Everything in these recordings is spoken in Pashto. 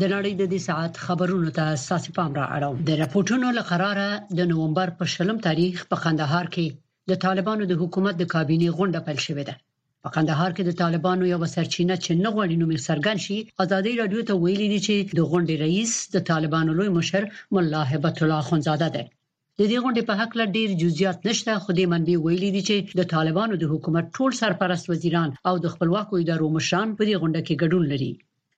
د نړۍ د دې ساعت خبرونو ته ساسي پام را اړوم د راپورټونو لقراره د نوومبر په شلم تاریخ په قندهار کې د طالبانو د حکومت د کابینه غونډه پیل شوې ده په قندهار کې د طالبانو یو سرچینه چې نه غوړي نوم څرګند شي ازادي رادیو ته ویلي دي چې د غونډې رئیس د طالبانو لوی مشر مولا هبت الله خنزاده ده د دې غونډې په حق له ډیر جزئیات نشته خو دې منبع ویلي دي چې د طالبانو د حکومت ټول سرپرست وزیران او د خپلواکو ادارو مشران په دې غونډه کې ګډون لري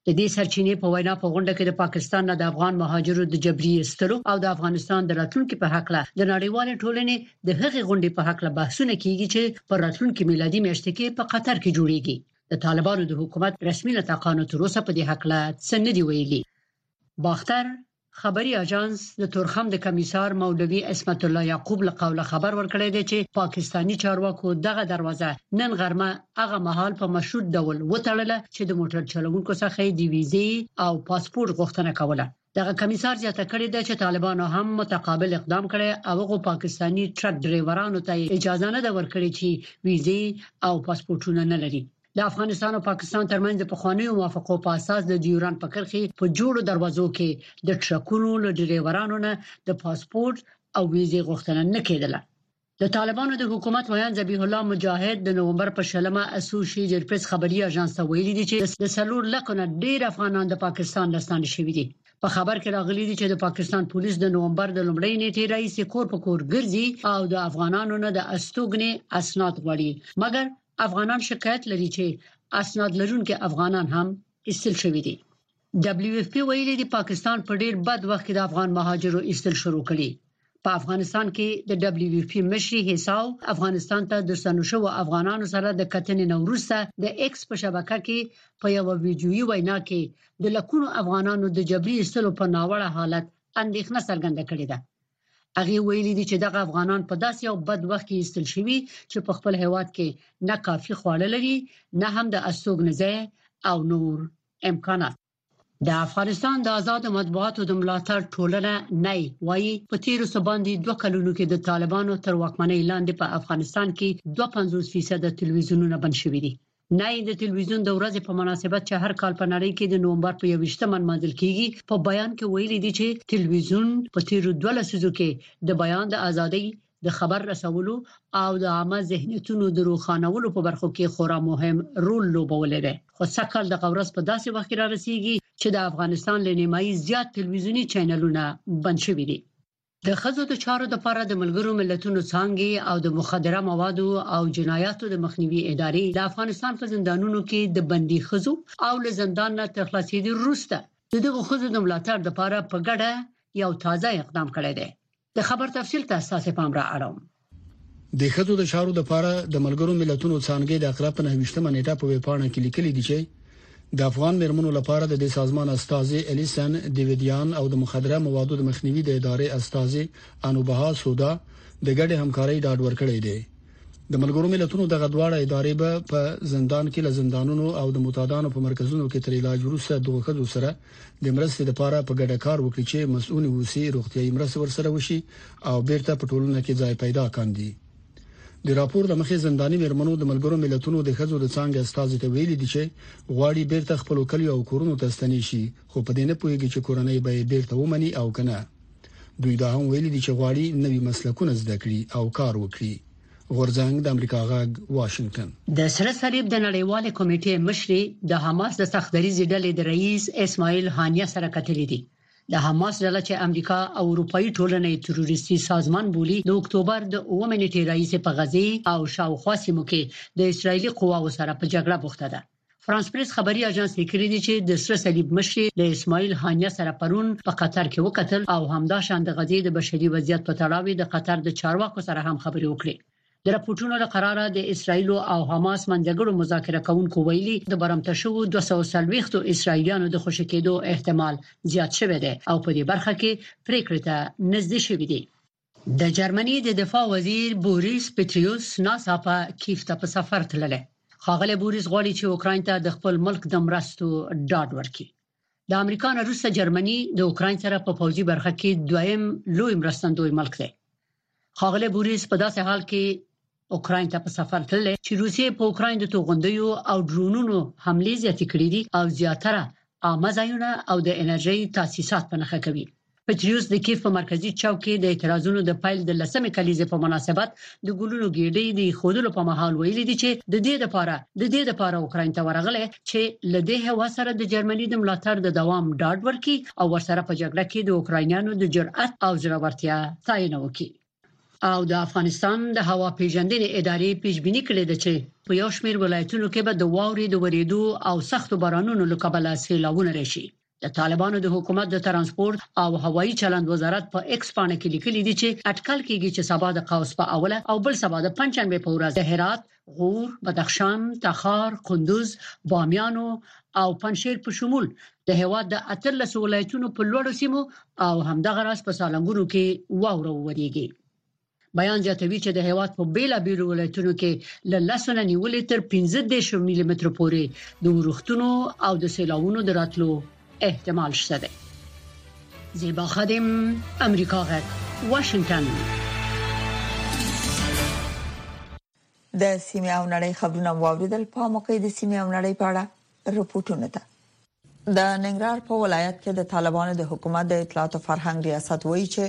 د دې سرچینې په وینا په غونډه کې د پاکستان نه د افغان مهاجرو د جبري استلو او د افغانستان د راتلونکو په حق له د نړیوال ټولنې د هغې غونډې په حق له بحثونه کیږي چې په راتلونکو میلادي میاشتو کې په قطر کې جوړیږي د طالبانو د حکومت رسمي نطقانو تر اوسه په دې حق له څه نه دی ویلي باختر خبري اژانس د تورخم د کمیسار مولوي عصمت الله یعقوب له قوله خبر ورکړی دی چې پاکستاني چارواکو دغه دروازه نن غرمه هغه مهال په مشروط ډول وتړله چې د موټر چلوونکو څخه یې د ویزې او پاسپورت غوښتنه کوله دغه کمیسار زیاته کړې ده چې طالبانو هم متقابل اقدام کړی او هغه پاکستاني ټرک ډرایورانو ته اجازه نه ده ورکړې چې ویزې او پاسپورتونه نه لري د افغانستان او پاکستان ترمنځ د پخوانیو موافقو په اساس د ډیورند په کرښه په جوړو دروازو کې د ټرکونو له ډرایورانو نه د پاسپورت او ویزې غوښتنه نه کېدله د طالبانو د حکومت ویاند ذبیح الله مجاهد د نوومبر په شلمه اسوشیټډ پریس خبري اژانس ته ویلي دي چې د سلور لکه نه ډیر افغانان د پاکستان لستان شوي دي په خبر کې راغلي دي چې د پاکستان پولیس د نوومبر د لومړۍ نیټې راهیسې کور په کور ګرځي او د افغانانو نه د استوګنې اسناد غواړي مګر افغانان شکایت لري چې اسناد لرونکي افغانان هم ایستل شوي دي دبليو اف پی ویلي د پاکستان په ډیر بد وخت کې د افغان مهاجرو ایستل شروع کړي په افغانستان کې د دبليو اف پی مشري هیساو افغانستان ته د ستنو شو افغانانو سره د کتنې نوروسته د ایکس په شبکه کې په یو ویډیويي وینا کې د لکونو افغانانو د جبري ایستلو په ناوړه حالت اندېښنه څرګنده کړې ده هغې ویلي دي چې دغه افغانان په داسې یو بد وخت کې ایستل شوي چې په خپل هیواد کې نه کافي خواړه لري نه هم د استوګنې ځای او نور امکانات د افغانستان د آزاد مطبوعاتو د ملاتړ ټولنه نای وایي په تیر څه باندې دوه کلونو کې د طالبانو تر واکمنۍ لاندې په افغانستان کې 250% تلویزیونونه بند شوي دي نه یې د تلویزیون د ورځې په مناسبت چې هر کال په نړۍ کې د نومبر په 21 مه نمانځل کیږي په بیان کې ویلي دي چې تلویزیون په تیرو دوه لسیزو کې د بیان د ازادۍ د خبر رسولو او د عامه ذهنیتونو د روښانولو په برخو کې خورا مهم رول لوبولی دی خو سږکال دغه ورځ په داسې وخت کې رارسیږي چې د افغانستان له نیمایي زیات تلویزیوني چینلونه بند شوي دي د ښځو د چارو لپاره د ملګرو ملتونو څانګې او د مخدره موادو او جنایاتو د مخنیوي ادارې د افغانستان په زندانونو کې د بندي ښځو او له زندان نه تر خلاصیدو وروسته د دغو ښځو د ملاتړ لپاره په ګډه یو تازه اقدام کړی دی د خبر تفصیل ته ستاسو پام را اړوم. د ښځو د چارو لپاره د ملګرو ملتونو څانګې د اقرا په 29مه نیټه په ویبپاڼه کې لیکلي دي چې د افغان مېرمنو لپاره د دې سازمان استاذې الیسن دیویدیان او د مخدره موادو د مخنیوي د ادارې استاذې انوبها سودا د ګډې همکارۍ ډاډ ورکړی دی د ملګرو ملتونو دغه دواړه ادارې به په زندان کې لزندانونو او د متادانو په مرکزونو کې تر علاج وروسته دوه خځو سره د مرستې لپاره په ګډه کار وکړي چې مسؤل اوسي روغتيایي مرسته ورسره وشي او بیرته په ټولنه کې ځای پیدا کاندي د راپور د مخې زنداني مرمنو د ملګرو ملتونو د خزو د څنګه استاد ته ویلي دي چې غواړي بیرته خپل کلی او کورونو ته ستني شي خو په دې نه پوهیږي چې کورنۍ به یې بیرته ومني او کنه دوی دا هم ویلي دي چې غواړي نوي مسلکونه زده کړي او کار وکړي غورځنګ د امریکا غږ واشنگټن د سره صلیب د نړیوالې کمیټې مشري د حماس د سختدریزي ډلې د رئیس اسماعیل هانیه سره کتلې دي د حماس ډله چې امریکا او اروپאי ټولنې تروریستي سازمان بولي د اکتوبر د 9 نیټې راهیسې په غزي او شاوخوا سیمو کې د اسرایلی قواو سره په جګړه بوخته ده فرانس پریس خبري اژانس لیکلي دي چې د سره صلیب مشر له اسماعیل هانیه سره پرون په قطر کې وکتل او همدا شان د غزې د بشري وضعیت په تړاو د قطر د چارواکو سره هم خبري وکړي د راپورټونو له قراره د اسرایل او حماس منځګړو مذاکره کوونکو ویلي د برمته شو 240 اسرایلیانو د خوشی کېدو احتمال زیات شوی دی او په دې برخه کې پریکړه ته نږدې شوې دي د جرمني د دفاع وزیر بوریس پټریوس ناڅاپه کیف ته په سفر تللی ښاغلی بوریس غواړي چې اوکراین ته د خپل ملک د مرستو ډاډ ورکړي د امریکا نه روسته جرمني د اوکراین سره په پوځي برخه کې دویم لوی مرستندوی ملک دی ښاغلی بوریس په داسې حال کې اوکراین ته په سفر تللی چې روسیې په اوکراین د توغندیو او ډرونونو حملې زیاتې کړې دي او زیاتره عامه ځایونه او د انرژي تاسیسات په نخښه کوي پتریوس د کیف په مرکزی چوک کې د اعتراضونو د پیل د لسمې کلیزې په مناسبت د ګلونو ګیډې د خودلو په مهال ویلي دي چې د دې لپاره د دې لپاره اوکراین ته ورغلي چې له دې هوا سره د جرمني د ملاتړ د دوام ډاډ ورکړي او ورسره په جګړه کې د اوکراینانو د جرأت او زړورتیا ستاینه وکړي او د افغانستان د هوا پیژندنې ادارې پیشبیني کړې ده چې په یو شمېر ولایتونو کې به د واورې د ورېدو او سختو بارانونو له کبله سیلاوونه راشي د طالبانو د حکومت د ترانسپورت او هوایي چلند وزارت په ایکس پاڼه کې لیکلي دي چې اټکل کیږي چې سبا د قوس په اوله او بل سبا د پنځشنبه په ورځ د هرات غور، بدخشان، تخار، کندوز، بامیان او پنجشیر په شمول د هیواد د 13 ولایتونو په لوړو سیمو او همدغه راز په سالنګونو کې واوره ووريږي بیان زیاتوي چې د هیواد په بیلابیلو ولایتونو کې ل لسونه نیولې تر 15 ملي متر پورې د ورښتونو او د سیلاوونو دراتلو احتمال شته دی زیبا خادم امریکا غږ واشنگتن د سیمه او نړۍ خبرونه واوریدل په موقع د سیمه او نړۍ په اړه رپورټونه ده د ننګرهار په ولایت کې د طالبانو د حکومت د اطلاعات او فرهنګ ریاست وایي چې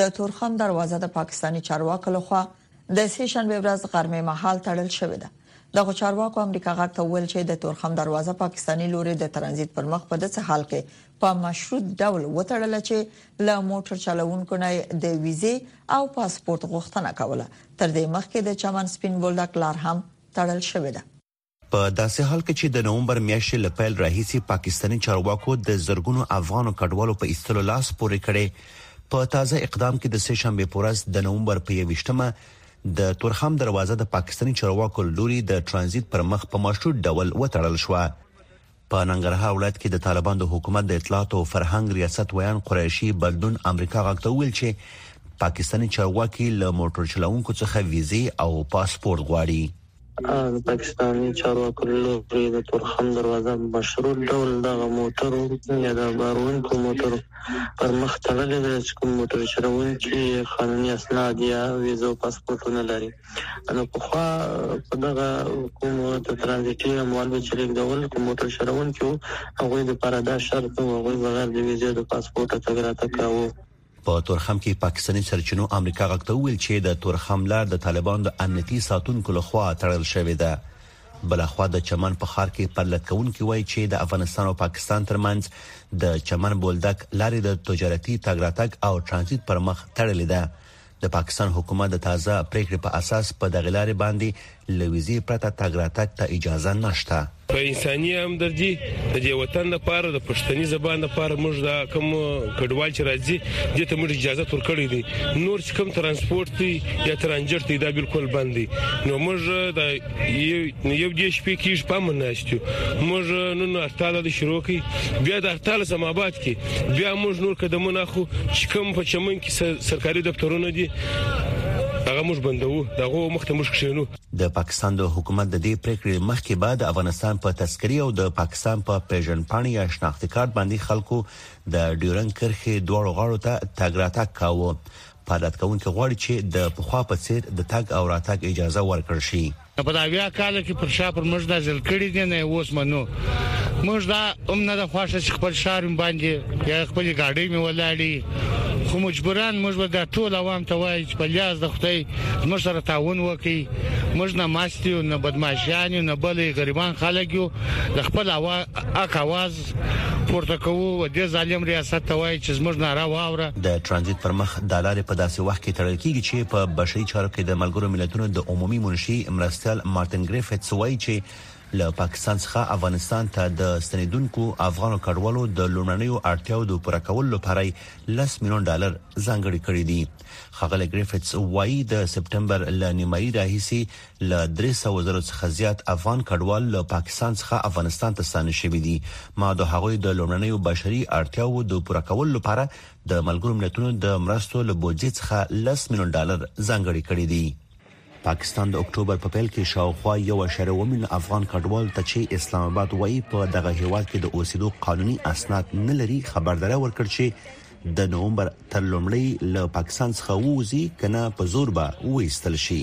د تورخم دروازه د پاکستاني چارواکو لخوا د سې شنبه ورځ غرمه مهال تړل شوې ده دغه چارواکو امریکا غږ ته ویل چې د تورخم دروازه پاکستاني لوري د ترانزیت پر مخ په داسې حال کې په مشروط ډول وتړل چې له موټر چلوونکو نه د ویزه او پاسپورت غوښتنه کوله تر دې مخکې د چمن سپین بولدک لار هم تړل شوې ده په داسې حال کې چې د نومبر میاشتې له پیل راهیسې پاکستاني چارواکو د زرګونو افغانو کډوالو په ایستلو لاس پورې کړي په تازه اقدام کې د سه شنبه پورز د نومبر په 21مه د تورخم دروازه د پاکستاني چارواکو لوري د ترانزیت پر مخ په مشروط ډول وتړل شو په ننګرهار ولایت کې د طالبان د حکومت د اطلاعات او فرهنګ ریاست ویان قریشي بدلون امریکا غږ ته ویل چې پاکستاني چارواکي له موټر چلوونکو څخه ویزه او پاسپورت غواړي د پاکستاني چارواکو له لوري د تورخم دروازه مشروع ډول دغه موټرو یا د باروونکو موټرو پر مخ تړلې ده چې کوم موټر چلوونکي قانوني اسناد یا ویزه او پاسپورټونه لري نو په خوا په دغه کوم د ترانزیټي اموال به چې لېږدول کوم موټر چلوونکي وو هغوی دپاره دا شرط و هغوی بغیر د ویزې د پاسپورټه تګ راتګ کاوه په تورخم کې پاکستاني سرچینو امریکا غږ ته وویل چې د تورخم لار د طالبان د امنیتي ساتونکو لخوا تړل شوې ده بلخوا د چمن په خار کې پرلت کوونکي وایي چې د افغانستان او پاکستان ترمنځ د چمن بولدک لارې د تجارتي تګ راتګ او ترانزیت پر مخ تړلې ده د پاکستان حکومت د تازه پریکړې په اساس په دغه لارې باندې لویزي پرته تګ راتګ ته اجازه نشته په انساني همدردي د دې وطن لپاره د پښتني زبان لپاره موږ دا کوم کډوال چې راځي د ته موږ اجازه تر کړې دي نور چې کوم ترانسپورت دی یا ترانجرت دا بالکل بند دي نو موږ د یو دې شپې کې شپه مناشتو موږ نن ارتاله د شروع کی بیا د ارتاله سمابات کې بیا موږ نور قدمونه خو چې کوم په چمن څه سرکاري دفترونه دي هغه موږ بندوو د هغو مخته موږ کښینو د پاکستان د حکومت د دې پریکړې مخکې به د افغانستان په تذکری او د پاکستان په پیژنپاڼې یا شناختی کارت باندې خلکو د ډیورنګ کرخې دواړو غاړو ته تګ راتګ کاوه پادات کوونکي غواړي چې د پخوا په څیر د تګ او راتګ اجازه ورکړ شي که په دا ویا کاله کې پر شا پر موږ نازل کړي دي نه اوس منو موږ دا هم نه د خوښه چې خپل شارم باندې یا خپل ګاډي مې ولاړی خو مجبوران موږ به دا ټول عوام ته وایي چې په لیاز د خدای موږ سره تعاون وکړي موږ نه ماستي او نه بدمعشان نه بلې غریبان خلک یو د خپل اوا اک اواز لاس پورته کوو و دې ظالم ریاست ته وایي چې زموږ ناره واوره د ترانزیت پر مخ دا لارې په داسې وخت کې تړل کیږي چې په بشري چارو کې د ملګرو ملتونو د عمومي منشي مرستیال مارتن ګریفټس وایي چې له پاکستان څخه افغانستان ته د ستنیدونکو افغانو کډوالو د لومړنیو اړتیاو د پوره کولو لپاره 10 میلیون ډالر ځانګړي کړي دي خغل ګریفټس وایي د سپټمبر ل نیمایي راهیسي له 300 زرو څخه زیات افغان کډوال له پاکستان څخه افغانستان ته ستانه شوي دي ما د هغوی د لومړنیو بشري اړتیاو د پوره کولو لپاره د ملګرو ملتونو د مرستو له بودجې څخه 10 میلیون ډالر ځانګړي کړي دي پاکستان د اکتوبر په پیل کې شاوخوا یو اشاره و میلیون افغان کډوال ته چې اسلام آباد وایي په دغه هیواد کې د اوسېدو قانوني اسناد نه لري خبرداري ورکړ چې د نومبر تر لومړۍ له پاکستان څخه ووزي کنه په زور به وېستل شي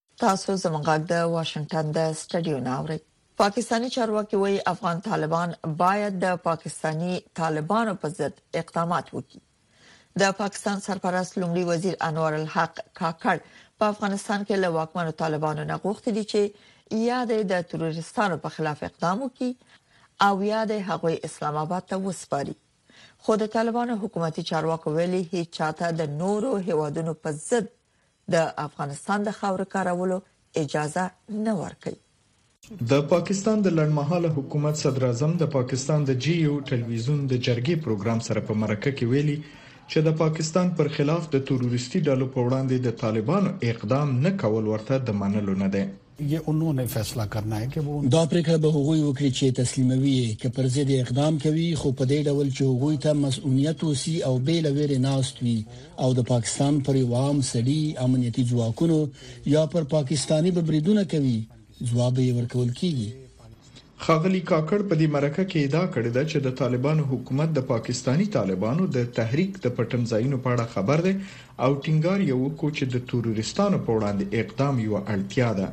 تاسو زموږ غږ د واشنگټن د سټډیو نه اورئ پاکستاني چارواکي وایي افغان طالبان باید د پاکستاني طالبانو په ضد اقدامات وکړي د پاکستان سرپرست لومړي وزیر انور الحق کاکړ په افغانستان کې له واکمنو طالبانو نه غوښتي دي چې یا د تروریستانو په خلاف اقدام وکړي او یا د هغوی اسلام آباد ته وسپاري خو د طالبانو حکومتي چارواکو ویلي هیڅ چاته د نورو هیوادونو په ضد د افغانستان د خاورې کارولو اجازه نه ورکوي. د پاکستان د لنډمهاله حکومت صدراعظم د پاکستان د جي یو ټلویزیون د جرګې پروګرام سره په مرکه کې ویلي چې د پاکستان پر خلاف د تروریستي ډلو په وړاندې د طالبانو اقدام نه کول ورته د منلو نه دی. دا پریکړه به هغوی وکړي چې تسلیموي یې که پر ضد اقدام کوي خو په دې ډول چې هغوی ته مسؤلیت وسی او بې له ویرې ناست وي او د پاکستان پر یو عام سړي امنیتي ځواکونو یا پر پاکستاني به بریدونه کوي ځواب یې ورکول کیږي ښاغلي کاکړ په دې مرکه کې ادعا کړې ده چې د طالبانو حکومت د پاکستاني طالبانو د تحریک د پټنځایونو په اړه خبر دی او ټینګار یې وکړ چې د تروریستانو په وړاندې اقدام یوه اړتیا ده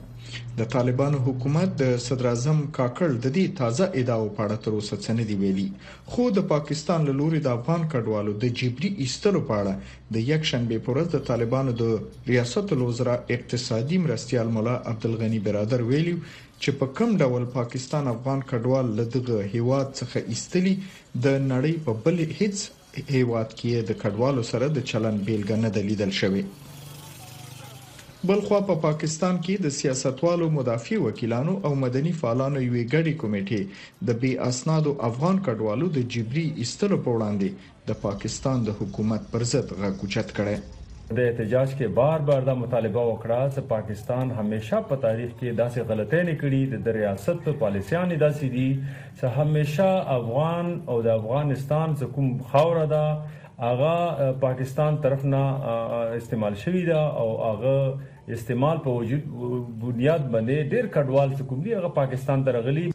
د طالبانو حکومت د صدراعظم کاکړ د دې تازه ادعاو په اړه تر اوسه څه نه دی ویلي خو د پاکستان له لوري د افغان کډوالو د جبري ایستلو په اړه د یک شنبه پر ورځ د طالبانو د ریاست الوزرا اقتصادي مرستيال مولا عبدالغني برادر ویلي چې په کوم ډول پاکستان افغان کډوال له دغه هیواد څخه ایستلي، د نړۍ په بل هیڅ هیواد کې یې د کډوالو سره د چلند بیلګه نه ده لیدل شوې. بلخوا په پاکستان کې د سیاستوالو، مدافع وکیلانو او مدني فعالانو یوې ګډې کمیټې د بې اسنادو افغان کډوالو د جبري ایستلو په وړاندې د پاکستان د حکومت پر ضد غږ اوچت کړی. په دې احتجاج کې بار بار دا مطالبه وکړه څه پاکستان همېشه په تاریخ کې داسې غلطۍ نه کړي د ده ریاست پالیسیانې داسې دي څه همېشه افغان او د افغان ستان څه کوم خاوره ده هغه پاکستان طرف نه استعمال شوي ده او هغه استعمال په وجود بنیاد باندې ډېر کډوال څه کوم دي هغه پاکستان ته رغلي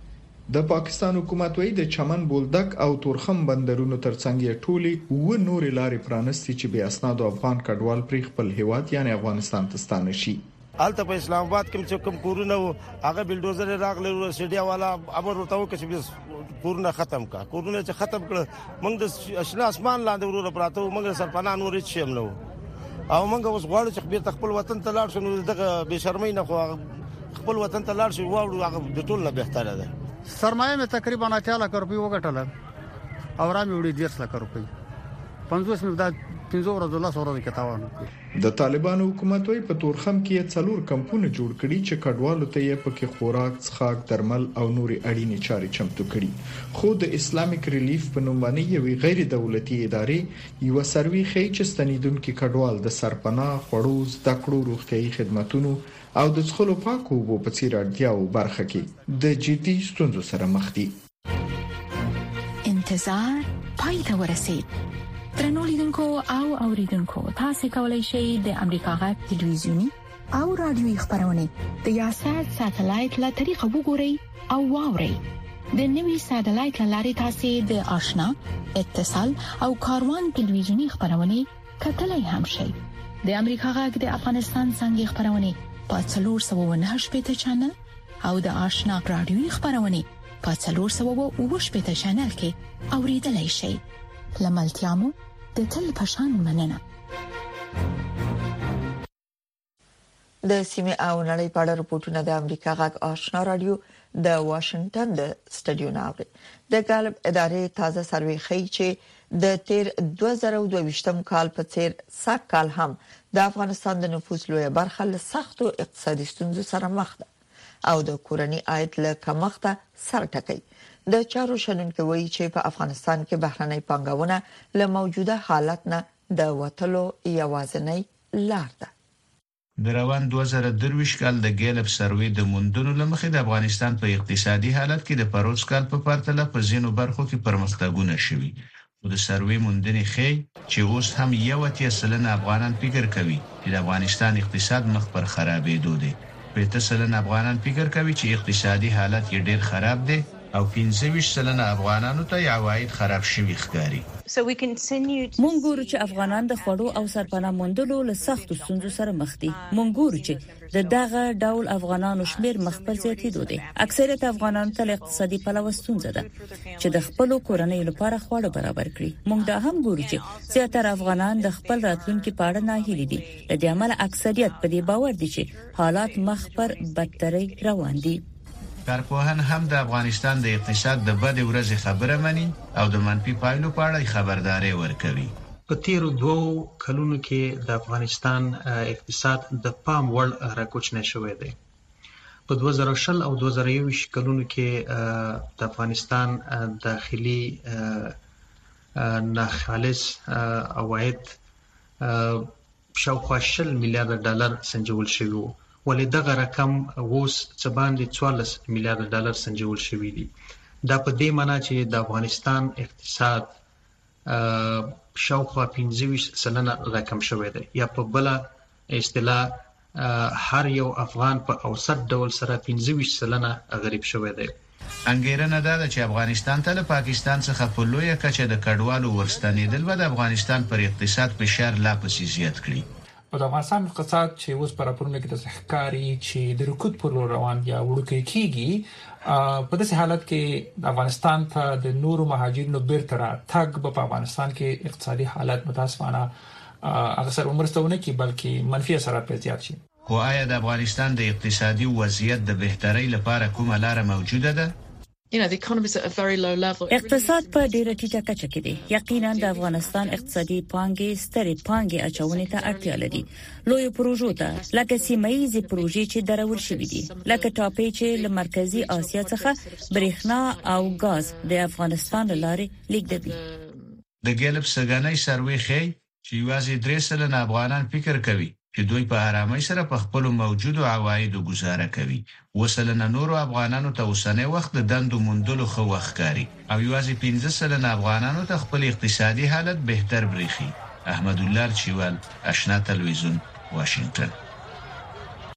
د پاکستان حکومت وایي، د چمن بولدک او تورخم بندرونو ترڅنګ یې ټولې اووه نورې لارې پرانستې چې بې اسنادو افغان کډوال پرې خپل هېواد یعنې افغانستان ته ستانه شي. هلته په اسلام اباد کې چې کوم کورونه وو، هغه بلډوزرې راغلې، سیډیا والا امر ورته وکړ چې کورونه ختم کړه. کورونه یې چې ختم کړل، موږ د شنه اسمان لاندې وروره پراته وو موږ سرپناه نور هیڅ شي هم نه او موږ اوس غواړو چې بیرته خپل وطن ته لاړ شو نو دغه بې شرمۍ نه خو خپل وطن ته لاړ شو واوړو هغه د ټول نه بهتره ده سرمایه مې تقریبا 80 لک روپۍ وګټله او را مې وړي 10 لک روپۍ 50 مې دا 15 ورځې له سره کې تاوان وکړ د طالبانو حکومت وايي، په تورخم کې یې څلور کمپونه جوړ کړي چې کډوالو ته یې پکې خوراک، څښاک، درمل او نورې اړینې چارې چمتو کړي، خو د اسلامیک ریلیف په نومبنۍ یوې غیر دولتي ادارې یوه سروې ښيي چې ستنېدونکي کډوال د سرپناه، خوړو، زده کړو، روغتیايي خدمتونو او د څښلو پاکو اوبو په څېر اړتیاوو برخه کې د جدي ستونزو سره مخ دي. انتظار پای ته ورسید ترنو لیدونکو او اوریدونکو تاسو کولی شئ د امریکا غا ټلویزیونی او رادیوي خبرونه د یاشات ساتلایت له طریقو وګورئ او واورئ د نوي ساتلایت لارې تاسو د آشنا اتصال او کاروان ټلویزیونی خبرونه کتلای هم شئ د امریکا غږ د افغانستان څنګه خبرونه په 398 چنل او د آشنا رادیوي خبرونه په 390 چینل کې اوریدلای شئ لملتيامو د تل پشان مننه د سیمه او نړۍ په اړه رپورټونه د امریکا غږ آشنا رادیو د واشنگټن د سټډیو ناوړي د ګالب ادارې تازه سروي خي چې د تیر 2022م کال په څیر سږ کال هم د افغانستان د نفوس لویه برخه له سختو اقتصادي ستونزو سره مخ ده او د کورني عاید له کمښته سر ټکوي د چارو شنونکي وایي چې په افغانستان کې بهرنۍ پانګونه له موجوده حالت نه د وټلو یوازنۍ لار ده د روان 2023 کال د ګیلپ سروې د موندنو لمخې د افغانستان په اقتصادي حالت کې د پروت کال په پرتله په ځینو برخو کې پرمختګونه شوي خو د سروې موندنې ښیې چې اوس هم یو اتیا سلنه افغانان فکر کوي چې د افغانستان اقتصاد مخ پر خرابیدو دی، پنځه سلنه افغانان فکر کوي چې اقتصادي حالت یې ډیر خراب دی او پنځه ویشت سلنه افغانانو ته یې عواید خراب شوي ښکاري. مونږ ګورو چې افغانان د خوړو او سرپناه موندلو له سختو ستونزو سره مخ دي، مونږ ګورو چې د دغه ډول افغانانو شمیر مخ پر زیاتیدو دی اکثریت افغانانو ته اقتصادي پلوه ستونزه ده چې د خپل کورنۍ لپاره خواړه برابر کړي موږ دا هم ګورو چې زیاتره افغانان د خپل راتلونکي په اړه ناهیلي دي د دې عمل اکثریت په دې باور دي چې حالات مخ پر بدتري روان دي کارپوهان هم د افغانستان د اقتصاد د بدې ورځې خبره مني او د منفي پایلو په اړه خبرداری ورکوي. په تېرو دوو کلونو کې د افغانستان اقتصاد د پام وړ راکوچنی شوی دی. په دوه زره شل او دوه زره یوویشت کلونو کې د افغانستان داخلي ناخالص عواید شاوخوا شل میلیارده ډالر سنجول شوي وو، ولې دغه رقم اوس څه باندې څوارلس میلیارده ډالر سنجول شوي دي. دا په دې معنا چې د افغانستان اقتصاد شاوخوا 15 سلنه راکم شوی دی یا په بل اصطلاح هر یو افغان په اوسط ډول سره 15 سلنه غریب شوی دی انګیرنه دا ده چې افغانستان ته له پاکستان څخه په لویه کچه د کډوالو ورستنیدل به د افغانستان پر اقتصاد فشار لا پسې زیات کړي. او د افغانستان اقتصاد چې اوس په راپورونو کې د ښکاری چې د رکود په لور روان دی او وړوکی کیږي په داسې حالت کې د افغانستان ته د نورو مهاجرینو بیرته راتګ په افغانستان کې اقتصادي حالت متاسفانه هغه سره مرستونه کی بلکې منفي اثرات په زیات شي خو آیا د افغانستان د اقتصادي وضعیت د بهترۍ لپاره کومه لاره موجوده ده؟ اقتصاد په ډیره ټیټه کچه کې دی. یقینا د افغانستان اقتصادي پانګې سترې پانګې اچونې ته اړتیا لري. لویو پروژو ته لکه سیمه ییزې پروژې چې درول شوې دي. لکه ټاپي چې له مرکزي اسیا څخه برېښنا او ګاز د افغانستان له لارې لیږدوي. د ګیلپ سږنۍ سروې ښيي چې یوازې درې سلنه افغانان فکر کوي چې دوی په ارامۍ سره په خپلو موجودو عوایدو ګوزاره کوي، اووه سلنه نورو افغانانو ته اوسنی وخت د دندو موندلو ښه وخت ښکاري او یوازې پنځه سلنه افغانانو ته خپل اقتصادي حالت بهتر برېښي. احمدالله ارچیوال، اشنا تلویزون، واشنګټن.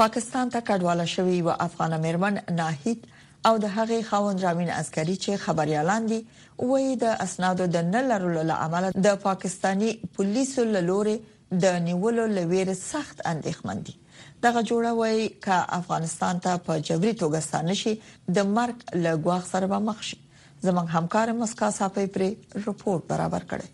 پاکستان ته کډواله شوې یوه افغانه میرمن ناهید او د هغې خاوند رامین عسکري چې خبریالان دي وایي د اسنادو د نه لرلو له امله د پاکستاني پولیسو له لوري د نیولو له ویرې سخت اندیښمن دي دغه جوړه وایي که افغانستان ته په جبري توګه ستانه شي د مرګ له ګواښ سره به مخ شي زموږ همکار مسکا صافی پرې رپورت برابر کړي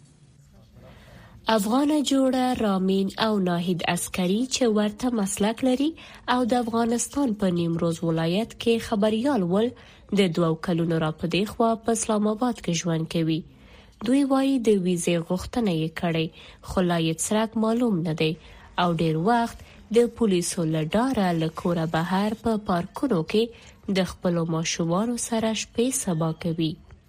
افغانه جوړه رامین او ناهید عسکري چې ورته مسلک لري او د افغانستان په نیمروز ولایت کې خبريال ول د دوو کلونو را پدې خوا په اسلام آباد کې ژوند کوي دوی وایي د ویزې غوښتنه یې کړې خو لا یې څرک معلوم نه دی او ډیر وخت د پولیسو له ډاره له کوره بهر په پارکونو کې د خپلو ماشومانو سره شپې سبا کوي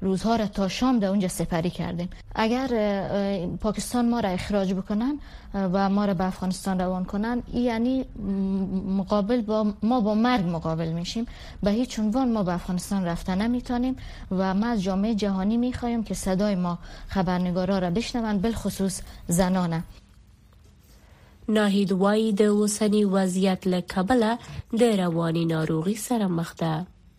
روزها را تا شام در اونجا سپری کردیم اگر پاکستان ما را اخراج بکنن و ما را به افغانستان روان کنن یعنی مقابل با ما با مرگ مقابل میشیم به هیچ عنوان ما به افغانستان رفتن نمیتونیم و ما از جامعه جهانی میخوایم که صدای ما خبرنگارا را بشنوند بالخصوص زنانه ناهید وای د وضعیت لکبله در د رواني ناروغي سره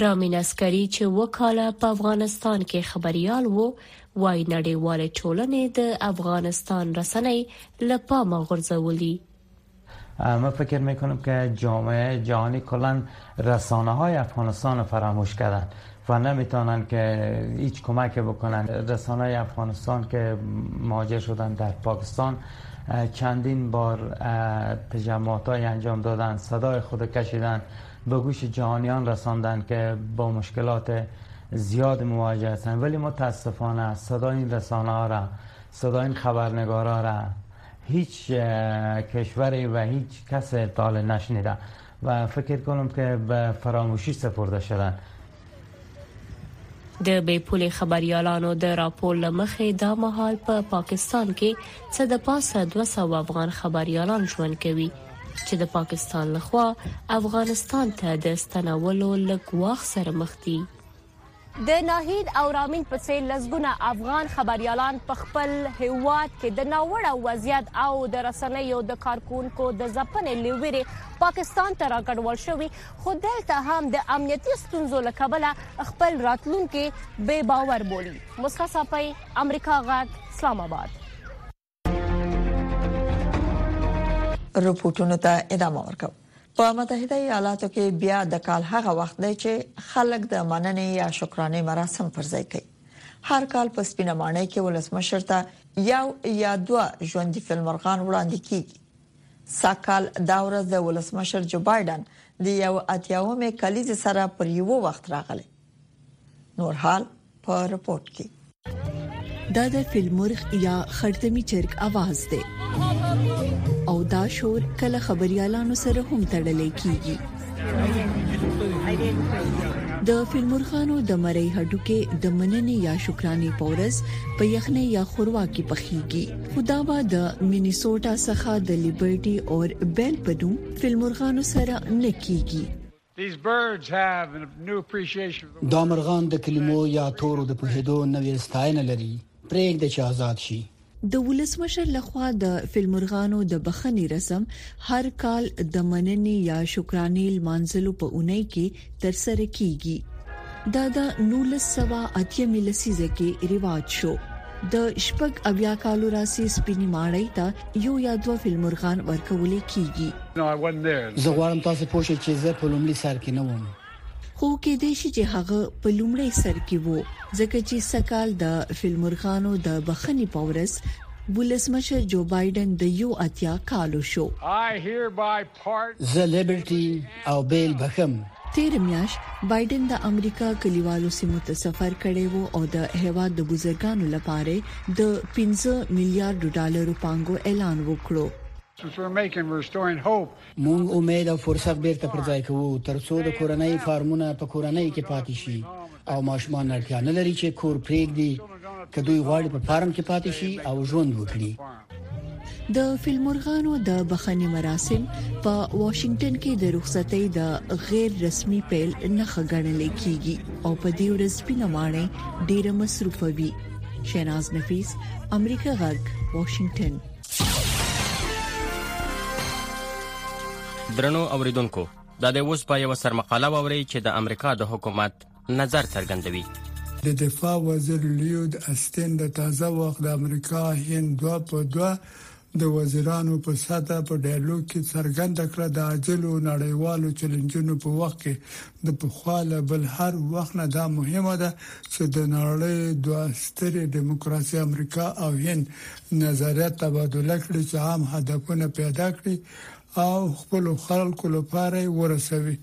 رامین عسکري چې و کاله په افغانستان کې خبریال وو وايي نړیوالې ټولنې د افغانستان رسنۍ له پامه غورځولي ما فکر میکنم که جامعه جهانی کلا رسانه های افغانستان رو فراموش کردن و نمیتونن که هیچ کمک بکنن رسانه های افغانستان که ماجر شدن در پاکستان چندین بار تجمعات های انجام دادن صدای خود کشیدن به گوش جهانیان رساندن که با مشکلات زیاد مواجه هستن ولی متاسفانه صدای این رسانه ها را صدای این خبرنگارا را هیچ کشوری و هیچ کس تاله نشنیده و فکر کنم که به فراموشی سپرده شدن د بې پولې خبريالانو د راپور لمخې دا مهال په پا پاکستان کې څه د پاسه 200 افغان خبريالان ژوند کوي چې د پاکستان لخوا افغانستان ته د ستنولو له ګواښ سره مخ دي د ناهید او رامین په څیر لسګونه افغان خبريالان په خپل هیواد کې د ناوړه وضعیت او د رسنیو د کارکونکو د ځپنې لویری پاکستان ته راګډول شوی خو دلته هم د امنیتي ستونزو له کبله خپل راتلونکی بې باور بولي. مصطفی ساپی، امریکا غږ، اسلام اباد. رپوټونو ته ادامه ورکوو. په متحده ایالاتو کې بیا د کال هغه وخت دی چې خلک د مننې یا شکرانې مراسم پر ځای کوي. هر کال په سپینه ماڼۍ کې ولسمشر ته یو یا دوه ژوندي فیلمرغان وړاندې کیږي. سږکال دا ورځ د ولسمشر جو بایډن د یو اتیاومې کلیزې سره پر یو وخت راغله نور حال په رپورت کې دا د فلمورخ یا خړتمی چرګ आवाज دی او دا شور کله خبريالانو سره هم تړلې کیږي د فیلمورخانو د مړی هډوکې د مننې یا شکرانې پورز په یخنۍ یا خوروا کې پخېږي خدا با د مینیسوټا څخه د لیبرټي او بیل په نوم فیلمورخانو سره نکېږي دا مرغان د کلمو یا تورو د پوهېدو نوې ستاینه لري پرېږده چې آزاد شي د ولسمشر له خوا د فیلمرغانو د بخښنې رسم هر کال د مننې یا شکرانې لمانځلو په اونۍ کې ترسره کیږي. دا د 1918مې لسیزه کې رواج شو. د شپږ اویا کالو راسي سپینې ماړۍ ته یو یا دوه فلمرغان ورکول کیږي. زه غواړم تاسو پوه شئ چې زه په لومړي سر کې نه وم. خو کېدای شي چې هغه په لومړی سر کې وو ځکه چې سږکال د فیلمورغانو د بخښنې په ورځ ولسمشر جو بایډن د یو اتیا کالو شو. زه لیبرټي او بیل بخښم. تېره میاشت بایډن د امریکا کلیوالو سیمو ته سفر کړی و او د هېواد د بزرګانو لپاره یې د پنځه میلیارډو ډالرو پانګو اعلان وکړو. مونږ امید او فرصت بیرته پر ځای کوو ترڅو د کورنۍ فارمونه په کورنۍ کې پاتې شي او ماشومان اړتیا نه لري چې کور پرېږدي که دوی غواړي په فارم کې پاتې شي او ژوند وکړي د فلمورغانو د بخنی مراسم په واشنگټن کې د رخصتۍ د غیر رسمي پیل نه خګړل کیږي او په دې ورځ پینمانه ډیره مصروفه وي شیناز نفیس امریکا غږ واشنگټن درنو اوریدونکو دا د اوس په یو سرمقاله ووري چې د امریکا د حکومت نظر څرګندوي د دفاع وزیر لیود استین د تازه وخت د امریکا هند دوا په دوا د وزیرانو په ساده په ډایلوګ کې څرګند کړه د عاجل او نړیوالو چیلنجونو په وخت کې د پخواله بل هر وخت نه دا مهمه ده چې د نړۍ دوه سترې دیموکراسي امریکا او هند نظریات تبادله کړي چې عام هدفونه پیدا کړي او خپل خلکو لپاره ورسوي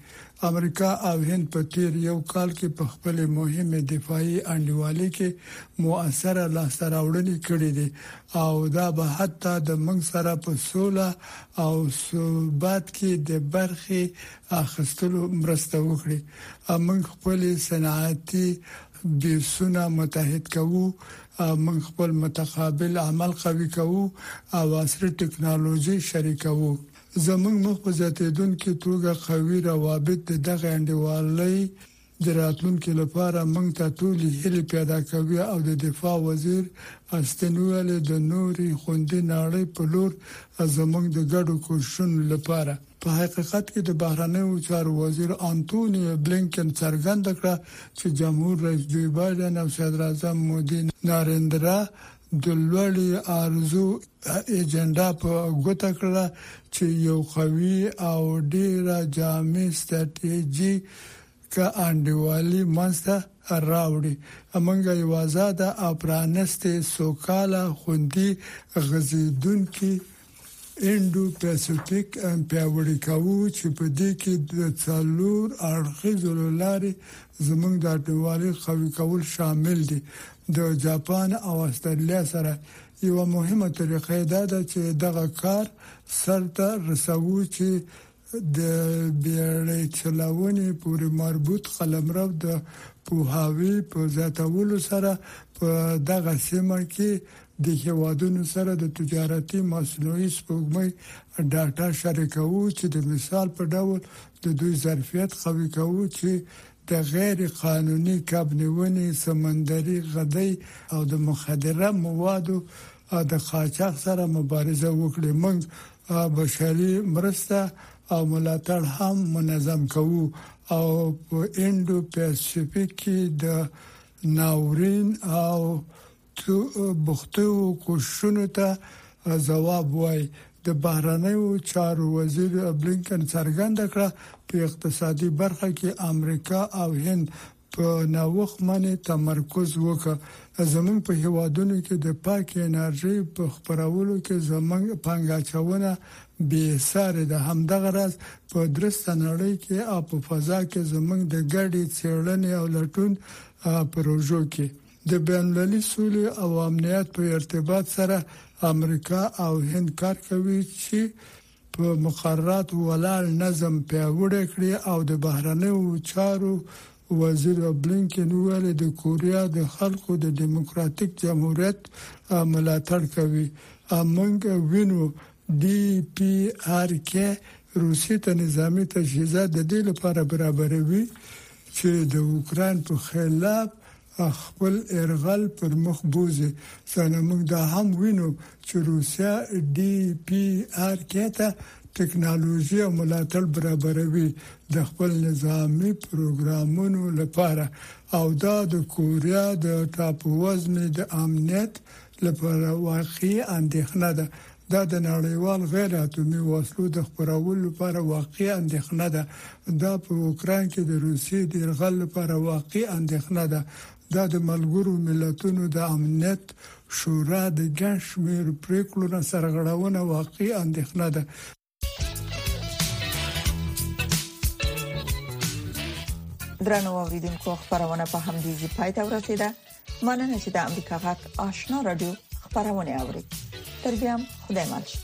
امریکا او هند په تیر یو کال کې په خپل مهمه دفاعي انډیوالي کې موثره لاسته راوړنې کړې دي او دا به حتی د موږ سره په سوله او ثبات کې د برخې اخستلو مرسته وکړي موږ خپل صنعتي د سونه متحد کوو موږ خپل متقابل عمل قوي کوو او عصري ټکنالوژي شریکوو زموږ مخ په زیاتیدونکو توګه قوي روابط د دغه انډیوالۍ د راتلونکو لپاره موږ ته ټول هلي پیدا کوي او د دفاع وزیر استن ویل د نوري خوندي نړۍ په لور زموږ د ګډو کوششونو لپاره په حقیقت کې د بهرنیو چارو وزیر انټونی بلینکن څرګنده کړه چې جمهور رئیس جوی بایډن او صدر اعظم مودي ناریندرا د لوړې آرزو ایجنډا په ګوته کړه چې یو قوي او ډیره جامع ستراتیژي که انډیوالي منځ ته راوړي، موږ یوه ازاده او پرانستې، سوکاله، خوندي، غځېدونکې انډو پاسیفیک پیاوړې کوو چې په دې کې د څلور اړخیزو له لارې زموږ د انډیوالۍ قوي کول شامل دي. د جاپان او استرالیا سره یوه مهمه طریقه یې دا ده چې دغه کار سرته رسوو چې د بیړۍ چلونې پورې مربوط قلمرو د پوهاوی په زیاتولو سره په دغه سیمه کې د هیوادونو سره د تجارتي مصنوعي سپوږمۍ ډاټا شریکوو چې د مثال په ډول د دوی ظرفیت قوي کوو چې د غیر قانوني کب نیونې سمندري غدۍ او د مخدره موادو د قاچاق سره مبارزه وکړي موږ بشري مرسته او ملاتړ هم منظم کوو او په انډو پیسفیک کې د ناورین او بوختو کوششونو ته ځواب وایي د بهرنیو چارو وزیر بلینکن څرګنده کړه په اقتصادي برخه کې امریکا او هند په نوښت باندې تمرکز وکړه. زموږ په هېوادونو کې د پاکې انرژۍ په خپرولو کې زموږ پانګه اچونه بې سارې ده، همدغه راز په درسته نړۍ کې او په فضا کې زموږ د ګډې څېړنې او لټون پروژو کې. د بین المللي سولې او امنیت په ارتباط سره امریکا او هند کار کوي چې په مقررات ولاړ نظم پیاوړی کړي او د بهرنیو چارو وزیر بلینکن وویل د کوریا د خلکو د دیموکراتیک جمهوریت ملاتړ کوي موږ وینو ډي پي آر کې روسي ته نظامی تجهیزات د دې لپاره برابروي چې د اوکران په خلاف خپل ایرغل پر مخ بوزې ځانه موږ دا هم وینو چې روسیه ډي پي ار کې ته ټکنالوژي او ملاتړ برابروي د خپل نظامی پروګرامونو لپاره او دا د کوریا د ټاپو وزمې د امنیت لپاره واقعي اندېښنه ده دا د نړیوال غیر اتومي وسلو د خپرولو لپاره واقعي اندېښنه ده دا په اوکراین کې د روسیې د یرغل لپاره واقعي اندېښنه ده دا د ملګرو ملتونو د امنیت شورا د ګڼ شمېر پریکړو نه سرغړونه واقعي اندېښنه ده درنو اوریدونکو خبرونه په هم دي چې پای ته ورسیده مننه چې د امریکا غږ آشنا رادیو خبرونه اوري تر بیا خدای مالشه